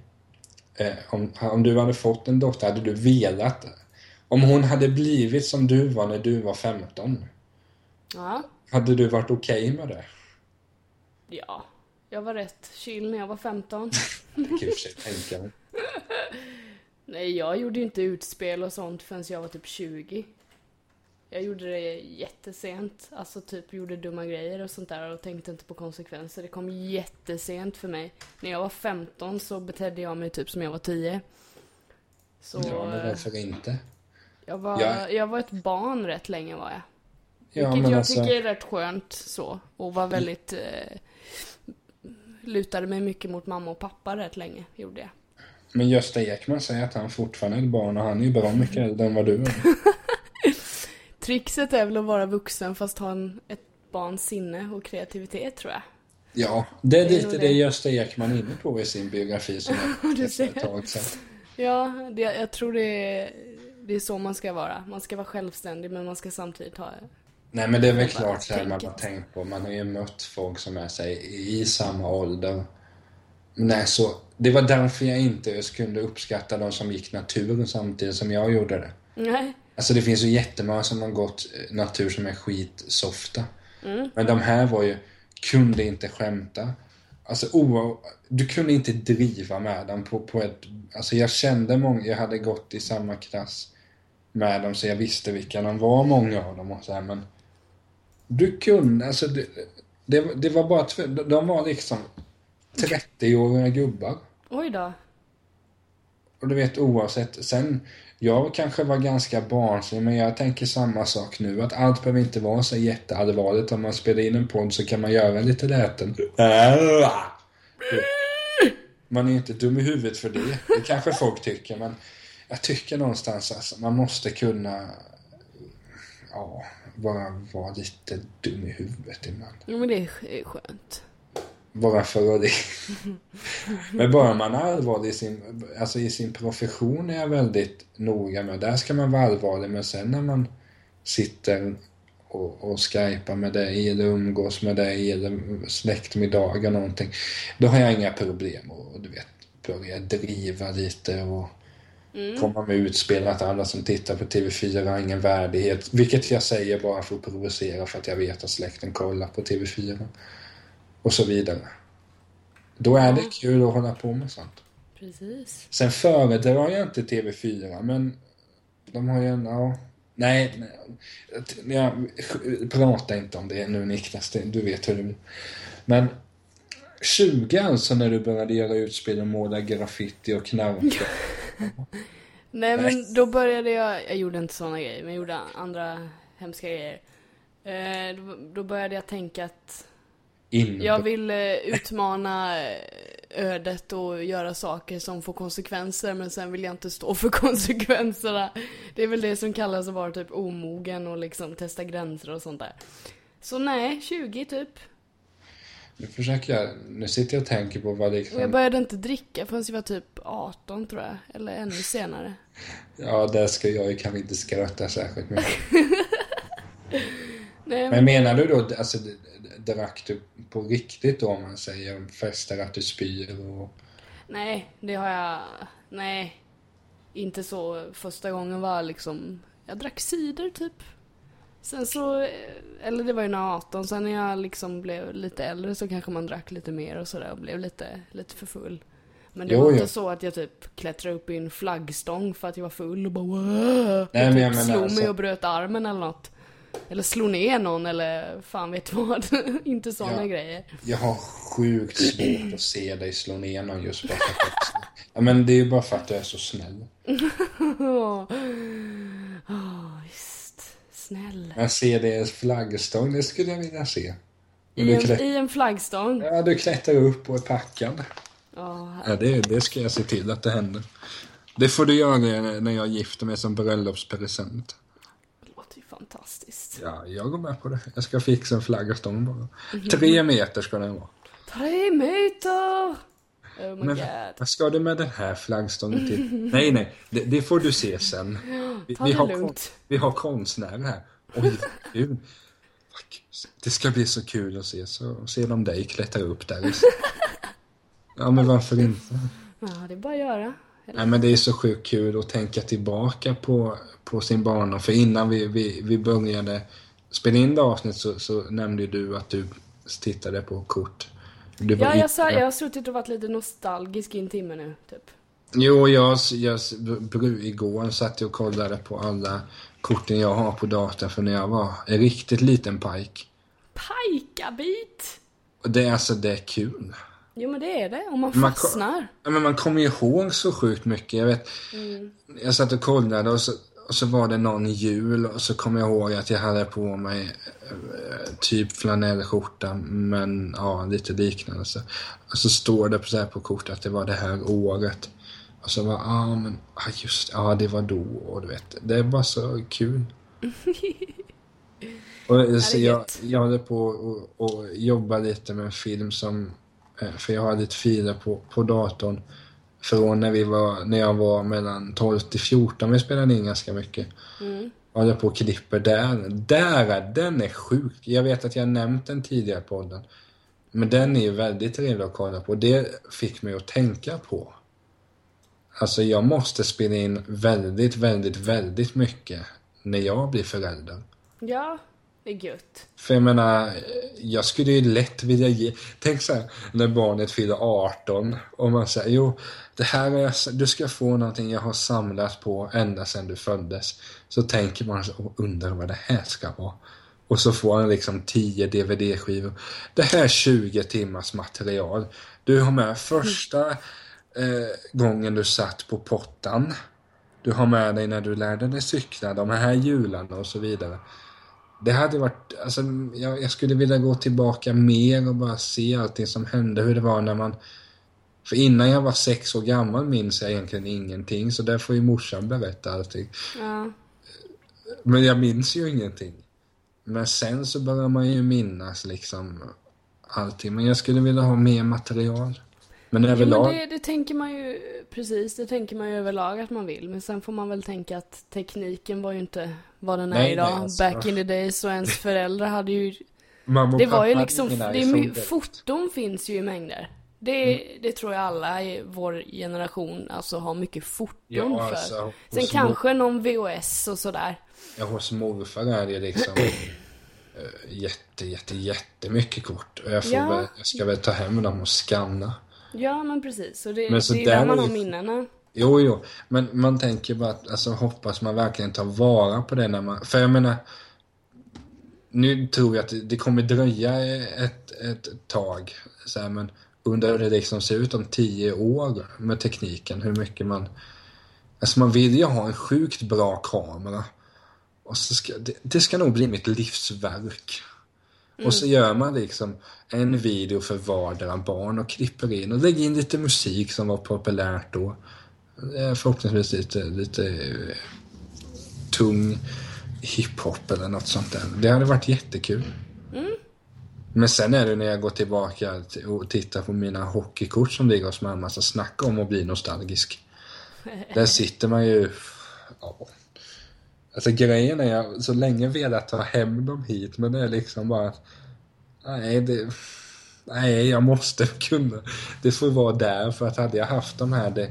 eh, om, om du hade fått en dotter, hade du velat, om hon hade blivit som du var när du var 15, Ja. hade du varit okej med det? Ja. Jag var rätt chill när jag var 15. Det kan jag i och för sig tänka mig. Nej, jag gjorde ju inte utspel och sånt förrän jag var typ 20. Jag gjorde det jättesent. Alltså typ gjorde dumma grejer och sånt där och tänkte inte på konsekvenser. Det kom jättesent för mig. När jag var 15 så betedde jag mig typ som jag var 10. Så Ja, men varför inte? jag, var, jag- jag var ett barn rätt länge var jag. Ja, Vilket men jag alltså, tycker är rätt skönt så. Och var väldigt... Eh, lutade mig mycket mot mamma och pappa rätt länge, gjorde jag. men Gösta Ekman säger att han fortfarande är ett barn och han är ju bra mycket äldre än vad du är. Trixet är väl att vara vuxen fast ha en, ett barns sinne och kreativitet tror jag. Ja, det är Det lite det det. Gösta Ekman är inne på i sin biografi som jag läste ett tag sedan. Ja, det, jag tror det är, det är så man ska vara. Man ska vara självständig men man ska samtidigt ha... Nej men det är väl klart så här man har tänkt på. Man har ju mött folk som är sig i samma ålder. Nej, så det var därför jag inte kunde uppskatta de som gick natur samtidigt som jag gjorde det. Nej. Alltså det finns ju jättemånga som har gått eh, natur som är skitsofta. Mm. Men de här var ju, kunde inte skämta. Alltså o, du kunde inte driva med dem på, på ett... Alltså jag kände många, jag hade gått i samma klass med dem så jag visste vilka de var, många av dem och så här, men du kunde, alltså det, det, det var bara de var liksom 30-åriga gubbar. Oj då. Och du vet oavsett, sen, jag kanske var ganska barnslig men jag tänker samma sak nu. Att allt behöver inte vara så jätteallvarligt. Om man spelar in en podd så kan man göra lite läten. Man är inte dum i huvudet för det. Det kanske folk tycker men jag tycker någonstans att man måste kunna ja, vara, vara lite dum i huvudet ibland. Jo men det är skönt. Bara för att det. Men bara man är allvarlig i sin, alltså i sin profession är jag väldigt noga med. Där ska man vara allvarlig men sen när man sitter och, och skypar med dig eller umgås med dig eller släktmiddagar någonting. Då har jag inga problem och du vet börja driva lite och komma med utspel att alla som tittar på TV4 har ingen värdighet. Vilket jag säger bara för att provocera för att jag vet att släkten kollar på TV4 och så vidare. Då är det kul att hålla på med sånt. Precis. Sen föredrar jag inte TV4, men de har ju en, ja... Nej, nej jag, prata inte om det nu Niklas, det, du vet hur det blir. Men 20 alltså när du började göra utspel och måla graffiti och knarka. Nej men då började jag, jag gjorde inte sådana grejer, men jag gjorde andra hemska grejer. Eh, då, då började jag tänka att In. jag vill eh, utmana eh, ödet och göra saker som får konsekvenser men sen vill jag inte stå för konsekvenserna. Det är väl det som kallas att vara typ omogen och liksom testa gränser och sånt där. Så nej, 20 typ. Nu försöker jag, nu sitter jag och tänker på vad det Och jag började inte dricka förrän jag var typ 18 tror jag. Eller ännu senare. Ja, där ska jag ju kanske inte skratta särskilt mycket. Nej, Men menar du då, alltså drack du på riktigt då om man säger fester att du spyr och... Nej, det har jag... Nej. Inte så. Första gången var liksom... Jag drack cider typ. Sen så... eh, Eller det var ju när jag var 18. Sen när jag liksom blev lite äldre så kanske man drack lite mer och sådär och blev lite, lite för full. Men det Jo, var jo. inte så att jag typ klättrade upp i en flaggstång för att jag var full och bara Wah! Nej, och men jag typ menar slog alltså- mig och bröt armen eller något. Eller slog ner någon eller fan vet vad. inte sådana Ja. grejer. Jag har sjukt svårt att se dig slå ner någon just bara för att... Ja, men det är ju bara för att du är så snäll. Åh, visst. Snäll. Jag ser det i en flaggstång, det skulle jag vilja se. I en, klä... I en flaggstång. ja, du klättrar upp och är packad. Ja, Ja, det, det ska jag se till att det händer. Det får du göra när jag gifter mig som bröllopspresent. Fantastiskt. Ja, jag går med på det. Jag ska fixa en flaggstång bara. Tre meter ska den vara. Tre meter! Oh Men god. vad ska du med den här flaggstången till? Nej, nej, det, det får du se sen. Vi, vi, har, kon- vi har konstnärer här. Oj. Fuck. Det ska bli så kul att se, så se dem dig klättra upp där. Ja, men varför inte? Ja, det är bara att göra. Eller, Nej, men det är så sjukt kul att tänka tillbaka på, på sin barndom. För innan vi, vi, vi började spela in det avsnitt så, så nämnde du att du tittade på kort. Du ja, jag, sa, jag har suttit och varit lite nostalgisk i en timme nu, typ. Jo, jag, jag igår satt jag och kollade på alla korten jag har på datorn för när jag var en riktigt liten pajk. Pajkabit! Det är alltså, det är kul. Jo men det är det, om man Man fastnar. Ja, men man kommer ju ihåg så sjukt mycket. Jag vet, jag satt och kollade och så, och så var det någon jul och så kommer jag ihåg att jag hade på mig eh, typ flanellskjorta men ja, lite liknande. Så. Och så står det på, så här på kortet att det var det här året. Och så var ah, men ah, just ja det var då och du vet. Det bara så kul. och, så är jag, jag håller på och, och jobba lite med en film som eh, för jag har lite filer på, på datorn från när vi var, när jag var mellan 12 till 14, vi spelade in ganska mycket. Mm. Jag håller på och klipper där. Där, är- den är sjuk. Jag vet att jag nämnt den tidigare på podden. Men den är ju väldigt trevlig att kolla på. Det fick mig att tänka på. Alltså jag måste spela in väldigt, väldigt, väldigt mycket när jag blir förälder. Ja, det är gött. För jag menar, jag skulle ju lätt vilja ge... Tänk så här, när barnet fyller 18 och man säger jo, det här är, du ska få någonting jag har samlat på ända sedan du föddes. Så tänker man och undrar vad det här ska vara. Och så får han liksom 10 DVD-skivor. Det här är 20 timmars material. Du har med första eh, gången du satt på pottan. Du har med dig när du lärde dig cykla, de här hjularna och så vidare. Det hade varit, alltså jag, jag skulle vilja gå tillbaka mer och bara se allting som hände, hur det var när man... För innan jag var sex år gammal minns jag egentligen ingenting, så där får ju morsan berätta allting. Ja. Men jag minns ju ingenting. Men sen så börjar man ju minnas liksom allting. Men jag skulle vilja ha mer material. Men Jo, överlag... men det, det tänker man ju, precis, det tänker man ju överlag att man vill. Men sen får man väl tänka att tekniken var ju inte vad den är Nej, idag. nej, alltså. Back in the days och ens föräldrar hade ju mamma och Det var ju liksom, det är foton finns ju i mängder. Det, det tror jag alla i vår generation alltså har mycket foton Ja, för. alltså, Sen kanske någon VHS och sådär. Ja, hos morfar är det liksom eh, jätte, jätte, jättemycket kort. Och jag, får Ja. väl, jag ska väl ta hem dem och scanna. Ja men precis, så det, Men så det är där man har minnena. Jo, jo, men man tänker bara att, alltså hoppas man verkligen tar vara på det när man, för jag menar, nu tror jag att det, det kommer dröja ett, ett tag, så här, men undrar hur det liksom ser ut om tio år med tekniken, hur mycket man, alltså man vill ju ha en sjukt bra kamera. Och så ska, det, det ska nog bli mitt livsverk. Och så gör man liksom en video för vardera barn och klipper in och lägger in lite musik som var populärt då. Eh, Förhoppningsvis lite, lite eh, tung hiphop eller något sånt där. Det hade varit jättekul. Men sen är det när jag går tillbaka till- och tittar på mina hockeykort som ligger hos mamma, så snacka om att bli nostalgisk. Där sitter man ju... Ja. Alltså grejen är, jag så länge velat ta hem dem hit, men det är liksom bara... att, Nej, det... Nej, jag måste kunna. Det får vara där, för att hade jag haft de här... Det,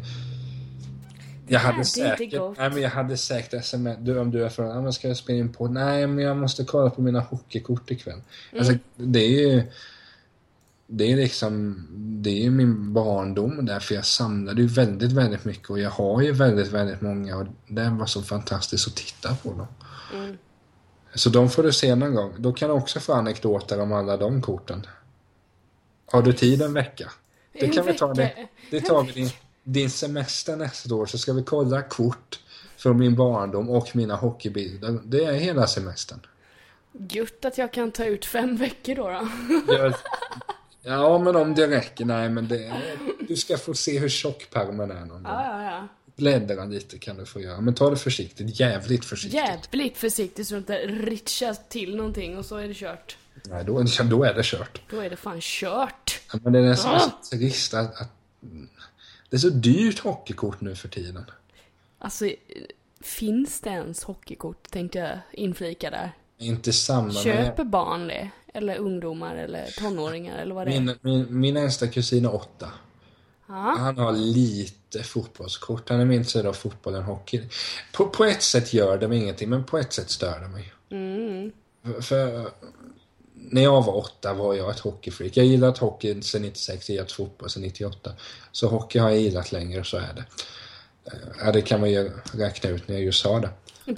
jag hade inte säkert, nej men jag hade säkert sms, du, om du är från, men ska jag spela in på? Nej men jag måste kolla på mina hockeykort ikväll. Alltså det är ju, det är liksom, det är min barndom där för jag samlade ju väldigt, väldigt mycket och jag har ju väldigt, väldigt många och det var så fantastiskt att titta på dem. Så de får du se någon gång. Då kan du också få anekdoter om alla de korten. Har du tid en vecka? Det kan vi ta det. Det tar vi din, din semester nästa år så ska vi kolla kort från min barndom och mina hockeybilder. Det är hela semestern. Gött att jag kan ta ut fem veckor då. då. Ja, men om det räcker. Nej, men det, du ska få se hur tjock pärmen är någon gång. Ja, ja, ja. Bläddra lite kan du få göra. Men ta det försiktigt. Jävligt försiktigt. Jävligt försiktigt så du inte ritchar till någonting och så är det kört. Nej, då, då är det kört. Då är det fan kört. Ja, Men det är nästan Ah. så trist att, att det är så dyrt hockeykort nu för tiden. Alltså, finns det ens hockeykort? Tänkte jag inflika där. Inte samma Köper barn det? Eller ungdomar eller tonåringar eller vad det är? min, min, min äldsta kusin är åtta. Ja. Han har lite fotbollskort. Han är mer intresserad av fotboll än hockey. På, på ett sätt gör det mig ingenting, men på ett sätt stör det mig. Mm. För, för när jag var åtta var jag ett hockeyfreak. Jag gillat hockey sedan 96, jag gillat fotboll sedan 98. Så hockey har jag gillat längre, så är det. Eh, Ja, det kan man ju räkna ut när jag just sa det.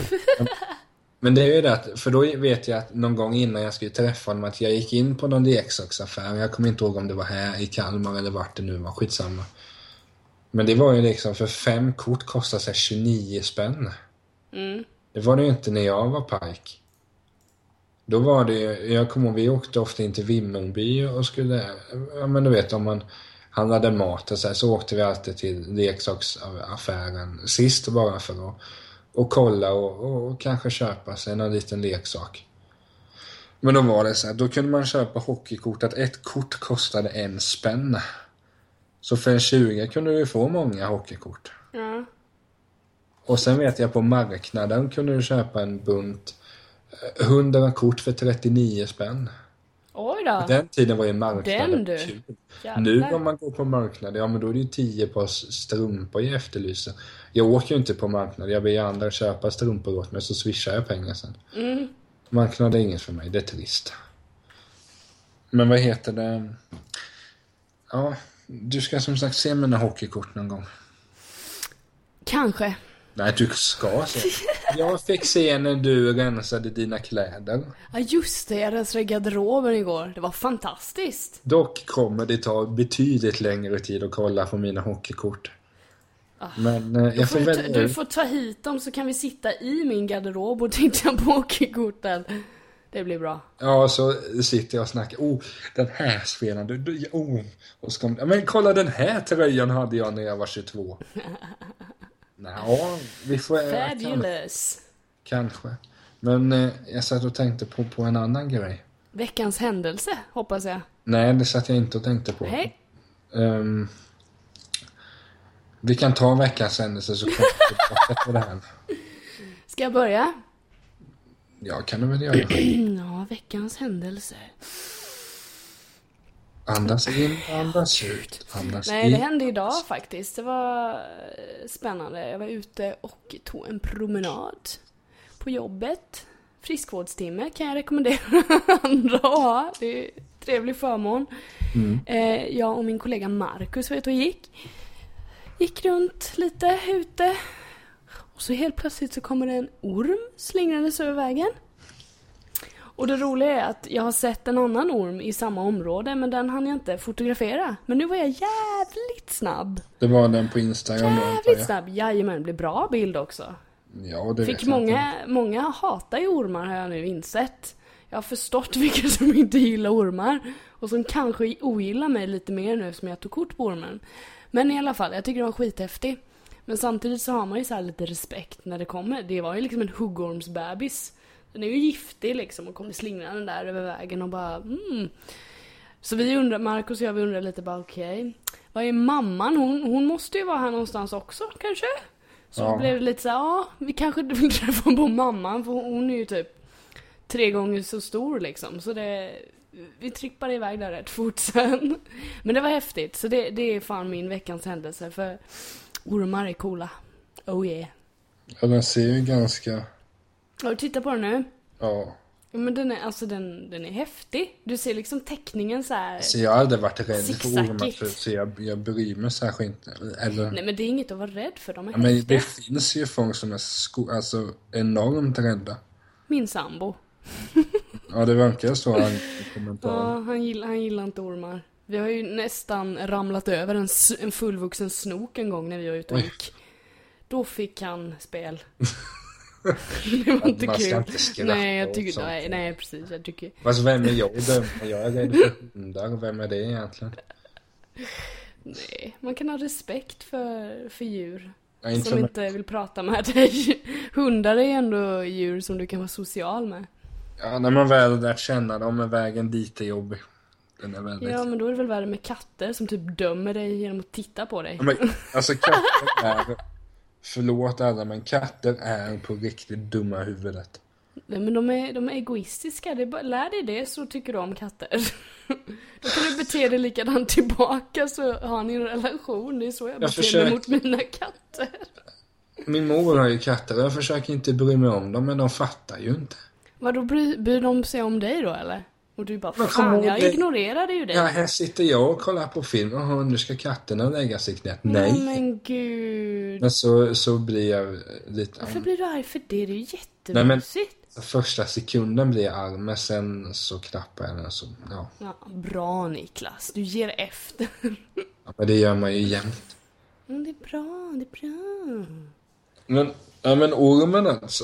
Men det är ju det att, för då vet jag att någon gång innan jag skulle träffa honom att jag gick in på någon leksaksaffär. Jag kommer inte ihåg om det var här i Kalmar eller vart det nu var, skitsamma. Men det var ju liksom, för fem kort kostade sig 29 spänn. Mm. Det var det ju inte när jag var pajk. Då var det ju, jag kommer ihåg, vi åkte ofta in till Vimmerby och skulle, ja men du vet om man handlade mat och så, här, så åkte vi alltid till leksaksaffären sist bara för att och kolla och, och, och kanske köpa sig någon liten leksak. Men då var det så här, då kunde man köpa hockeykort att ett kort kostade en spänn. Så för en 20 kunde du få många hockeykort. Ja. Och sen vet jag på marknaden kunde du köpa en bunt eh, 100 kort för 39 spänn. Oj då. Den tiden var ju marknaden Den du. Nu om man går på marknaden, ja men då är det ju 10 par strumpor jag efterlyser. Jag åker ju inte på marknaden, jag ber andra köpa strumpor åt mig så swishar jag pengar sen. Mm. Marknad är inget för mig, det är trist. Men vad heter det? Ja, du ska som sagt se mina hockeykort någon gång. Kanske. Nej, du ska se. Jag fick se när du rensade dina kläder. Ja just det, jag rensade garderoben igår. Det var fantastiskt. Dock kommer det ta betydligt längre tid att kolla på mina hockeykort. Men eh, jag får får, välja du får ta hit dem så kan vi sitta i min garderob och titta på hockeykorten. Det blir bra. Ja, så sitter jag och snackar. Oh, den här spelaren. Du, du, oh. Och så kom, men kolla den här tröjan hade jag när jag var 22. Nå, vi får... Fabulous. kanske. Men eh, jag satt och tänkte på, på en annan grej. Veckans händelse, hoppas jag. Nej, det satt jag inte och tänkte på. Nej. Ehm, vi kan ta veckans händelse så kommer vi tillbaka till det här. Ska jag börja? Ja, kan du väl göra. Ja, veckans händelse. Andas in, andas ut, andas Nej, in. det hände idag faktiskt. Det var eh, spännande. Jag var ute och tog en promenad på jobbet. Friskvårdstimme kan jag rekommendera andra att ha. Det är en trevlig förmån. Eh, jag och min kollega Marcus var ute och gick. Gick runt lite ute. Och så helt plötsligt så kommer det en orm slingrandes över vägen. Och det roliga är att jag har sett en annan orm i samma område men den hann jag inte fotografera. Men nu var jag jävligt snabb. Det var den på Instagram då, Jävligt snabb. Jajamän, det blev bra bild också. Ja, det Fick vet jag inte. många, många hatar ju ormar har jag nu insett. jag har förstått vilka som inte gillar ormar. Och som kanske ogillar mig lite mer nu som jag tog kort på ormen. Men i alla fall, jag tycker den var skithäftig. Men samtidigt så har man ju så här lite respekt när det kommer. Det var ju liksom en huggormsbebis. Den är ju giftig liksom och kommer slingrande där över vägen och bara mm. Så vi undrar, Marcus och jag vi undrar lite bara okej. Okay, vad är mamman? Hon, hon måste ju vara här någonstans också kanske? Så ja. blev det lite så ja vi kanske vill träffa på mamman för hon är ju typ tre gånger så stor liksom. Så det, vi trippade iväg där rätt fort sen. Men det var häftigt, så det, det är fan min veckans händelse för ormar är coola. Oh yeah. Ja, den ser ju ganska... Har du tittat på den nu? Ja. Ja, men den är, alltså den, den är häftig. Du ser liksom teckningen så här. Så jag har aldrig varit rädd för ormar för, så jag, jag bryr mig särskilt inte. Eller... Nej men det är inget att vara rädd för, de är ja, Men det finns ju folk som är sko alltså, enormt rädda. Min sambo. ja det verkar så han. Ja, han gillar, han gillar inte ormar. Vi har ju nästan ramlat över en, en fullvuxen snok en gång när vi var ute och gick. Då fick han spel. det var inte Man kul. Inte nej, jag tycker, nej, nej, precis. Jag tycker... Fast vem är jag Jag är rädd för hundar. Vem är det egentligen? Nej, man kan ha respekt för, för djur. Ja, inte som inte vill prata med dig. Hundar är ändå djur som du kan vara social med. Ja, när man väl lärt känna dem är vägen dit är jobbig. Den är väldigt... Ja, men då är det väl värre med katter som typ dömer dig genom att titta på dig. men, alltså katter är Förlåt alla, men katter är på riktigt dumma huvudet. Nej, men de är, de är egoistiska. Det är bara, lär dig det så tycker du om katter. Då kan du bete dig likadant tillbaka så har ni en relation. Det är så jag, jag beter försöker... mig mot mina katter. Min mor har ju katter och jag försöker inte bry mig om dem, men de fattar ju inte. Vadå, bryr, bryr de sig om dig då eller? Och du bara, fan jag det... ignorerade ju dig. Ja, här sitter jag och kollar på film. Jaha, nu ska katterna lägga sig knät. Nej. Nej men gud. Men så, så blir jag lite... Varför blir du arg för det? Det är ju jättemysigt. Första sekunden blir jag arg, men sen så klappar jag den så, ja. ja. Bra Niklas, du ger efter. ja, men det gör man ju jämt. Mm, det är bra, det är bra. Men, ja men ormen alltså.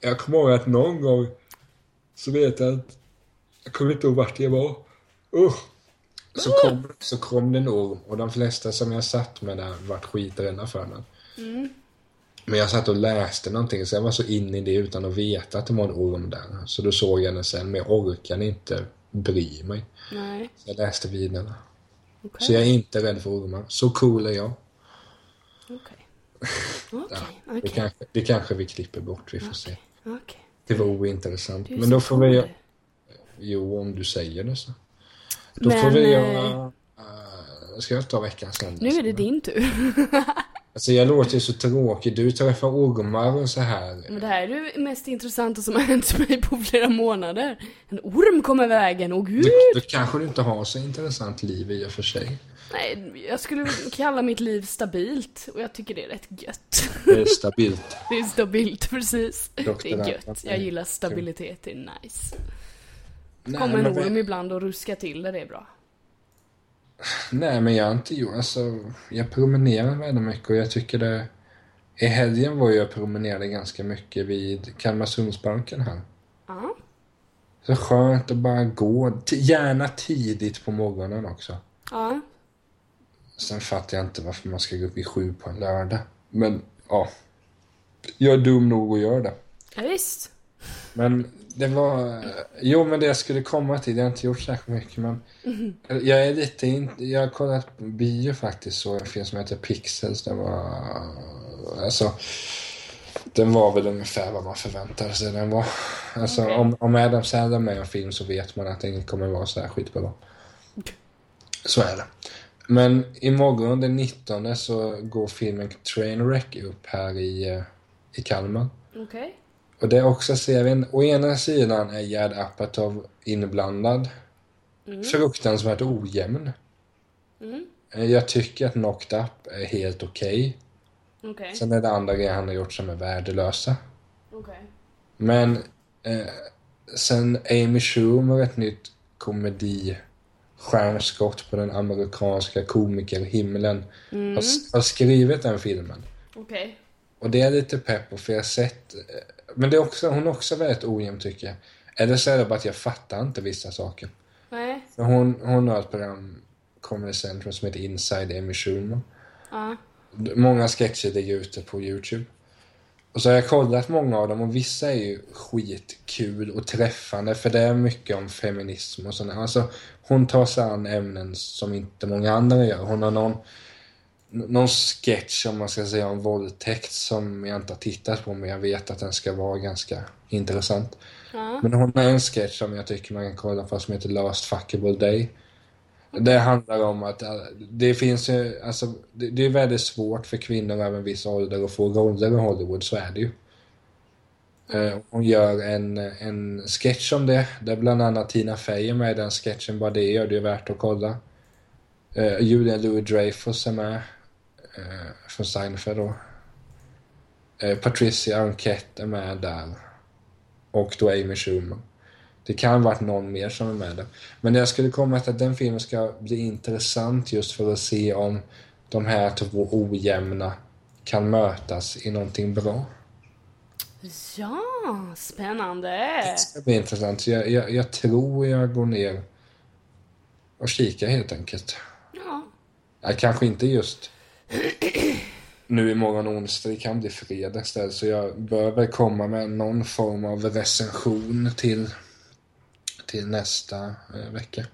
Jag kommer ihåg att någon gång så vet jag att jag kommer inte ihåg vart jag var. Uh. Så, kom, så kom det en orm och de flesta som jag satt med där vart skiträdda för den. Mm. Men jag satt och läste någonting så jag var så inne i det utan att veta att det var en orm där. Så då såg jag den sen men jag orkade inte bry mig. Nej. Så jag läste vidare. Okay. Så jag är inte rädd för ormar. Så cool är jag. Okej. Okay. Okay. ja, det, kanske, det kanske vi klipper bort, vi får se. Det var ointressant. Men då får vi... Jo, om du säger det så. Då Men, får vi göra... Uh, ska jag ta veckans händelse? Nu är det din tur. alltså jag låter ju så tråkig. Du träffar ormar och så här. Men det här är det mest intressanta som har hänt mig på flera månader. En orm kommer vägen, åh gud! Då kanske du inte har så intressant liv i och för sig. Nej, jag skulle kalla mitt liv stabilt och jag tycker det är rätt gött. Det är stabilt. det är stabilt, precis. Doktor det är gött. Jag gillar stabilitet, det är nice. Nej, Kommer en orm ibland och ruska till det, det är bra. Nej, men jag har inte gjort... Alltså, jag promenerar väldigt mycket och jag tycker det... I helgen var jag promenerade ganska mycket vid Kalmarsundsbanken här. Ja. Så skönt att bara gå. Gärna tidigt på morgonen också. Ja. Sen fattar jag inte varför man ska gå upp vid sju på en lördag. Men, ja. Jag är dum nog att göra det. Ja, visst. Men det var... Jo, men det jag skulle komma till, jag har inte gjort särskilt mycket, men... Mm. Jag är lite in, Jag har kollat på bio faktiskt, så en film som heter Pixels. Den var... Alltså... Den var väl ungefär vad man förväntade sig den var. Alltså, okay. om, om Adam Sandler med en film så vet man att den inte kommer vara särskilt bra. Så är det. Men imorgon den 19 så går filmen Trainwreck upp här i, eh, i Kalmar. Okej. Okay. Och det är också serien, å ena sidan är Gerd Apatow inblandad. Mm. Fruktansvärt ojämn. Mm. Eh, jag tycker att Knocked Up är helt okej. Okay. okay. Sen är det andra grejer han har gjort som är värdelösa. Okay. Men eh, sen Amy Schumer, ett nytt komedi stjärnskott på den amerikanska komikerhimlen mm. har, har skrivit den filmen. Okay. Och det är lite pepp för jag har sett... Men det är också, hon är också väldigt ojämn tycker jag. Eller så är det bara att jag fattar inte vissa saker. Nej. Hon, hon har ett program, Comedy Central, som heter Inside Amy Schumer. Ja. Många sketcher ligger ute på Youtube. Och så har jag kollat många av dem och vissa är ju skitkul och träffande för det är mycket om feminism och sånt. Alltså, hon tar sig an ämnen som inte många andra gör. Hon har någon, någon sketch om man ska säga om våldtäkt som jag inte har tittat på men jag vet att den ska vara ganska intressant. Ja. Men hon har en sketch som jag tycker man kan kolla på som heter Last Fuckable Day. Det handlar om att äh, det finns ju, alltså, det, det är väldigt svårt för kvinnor över en viss ålder att få roller i Hollywood, så är det ju. Eh, Hon gör en, en sketch om det, där bland annat Tina Fey är med i den sketchen, bara det gör det ju värt att kolla. Eh, Julia Louis-Dreyfus är med, eh, från Seinfeld då. Eh, Patricia Arquette är med där. Och då Amy Schumer. Det kan ha varit någon mer som är med där. Men det jag skulle komma till att den filmen ska bli intressant just för att se om de här två ojämna kan mötas i någonting bra. Ja, spännande. Det ska bli intressant. Jag, jag, jag tror jag går ner och kikar helt enkelt. Ja. Ja, kanske inte just nu imorgon onsdag, det kan bli fredag istället. Så jag bör väl komma med någon form av recension till, till nästa eh, vecka.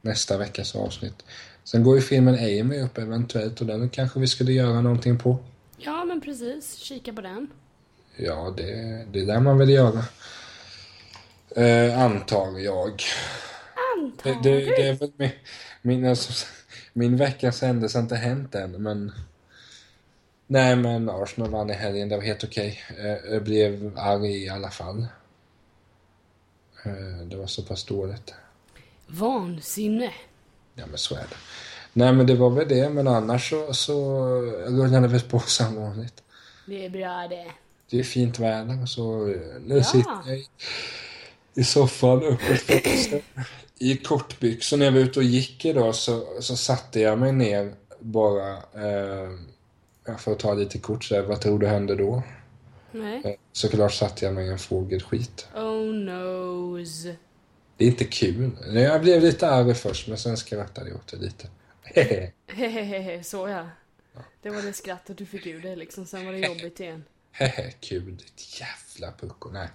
Nästa veckas avsnitt. Sen går ju filmen Amy upp eventuellt och den kanske vi skulle göra någonting på. Ja, men precis. Kika på den. Ja, det, det är där man vill göra. Eh, antar jag. Antar Det, det, det är väl min, min, alltså, min veckas händelse har inte hänt än, men... Nej, men Arsenal vann i helgen. Det var helt okej. Eh, Jag blev arg i alla fall. Eh, Det var så pass dåligt. Vansinne. Ja, men så är det. Nej, men det var väl det. Men annars så, så rullade det väl på som vanligt. Det är bra det. Det är fint väder och så nu Ja. sitter jag i, i soffan uppe på. i kortbyxor. När jag var ute och gick idag så, så satte jag mig ner bara eh, för att ta lite kort. Så här, vad tror du hände då? Nej. Eh, såklart satte jag mig i en fågelskit. Oh noes. Det är inte kul. Jag blev lite arg först men sen skrattade jag åt det lite. Hehe. Hehehe, så ja. Det var det skrattet du fick ur dig liksom, sen var det jobbigt igen. Hehe, kul. Ditt jävla pucko. Nej.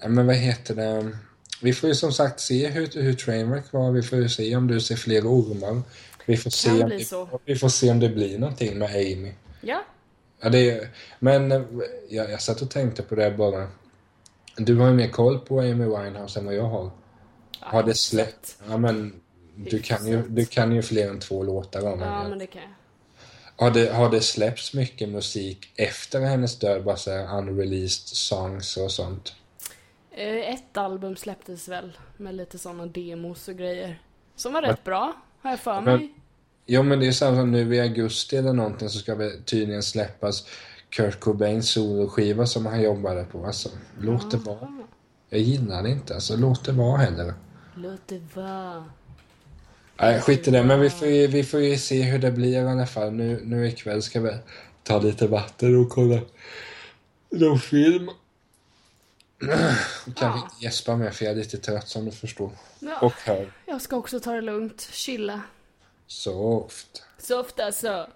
Nej, Men vad heter det? Vi får ju som sagt se hur, hur Trainwreck var. Vi får ju se om du ser fler ormar. Vi får, se om det, vi får se om det blir någonting med Amy. Ja. Ja, det är, men eh, jag, jag satt och tänkte på det bara. Du har ju mer koll på Amy Winehouse än vad jag har. Har det släppt? Ja, men du kan, ju, du kan ju fler än två låtar om Ja, henne. men det kan jag. Har det, har det släppts mycket musik efter hennes död? Bara så unreleased songs och sånt? Eh, Ett album släpptes väl med lite såna demos och grejer. Som var rätt bra, har jag för Men- mig. Jo, men det är samma som nu i augusti eller någonting så ska väl tydligen släppas Kurt Cobains soloskiva som han jobbade på. Alltså, låt det vara. Jag gillar det inte. Alltså, låt det vara heller. Låt det vara. Nej, skit i det. Men vi får, ju, vi får ju se hur det blir i alla fall. Nu, nu ikväll ska vi ta lite vatten och kolla någon film. Kanske inte gäspa mer för jag är lite trött som du förstår. Ja, Och hör. jag ska också ta det lugnt, chilla. Soft. Soft alltså.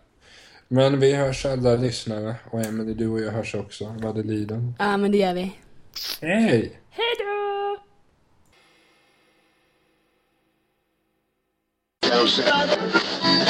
Men vi hörs alla lyssnare. Och Emelie, du och jag hörs också vad det lider. Ja, men det gör vi. Hej! Hej då! The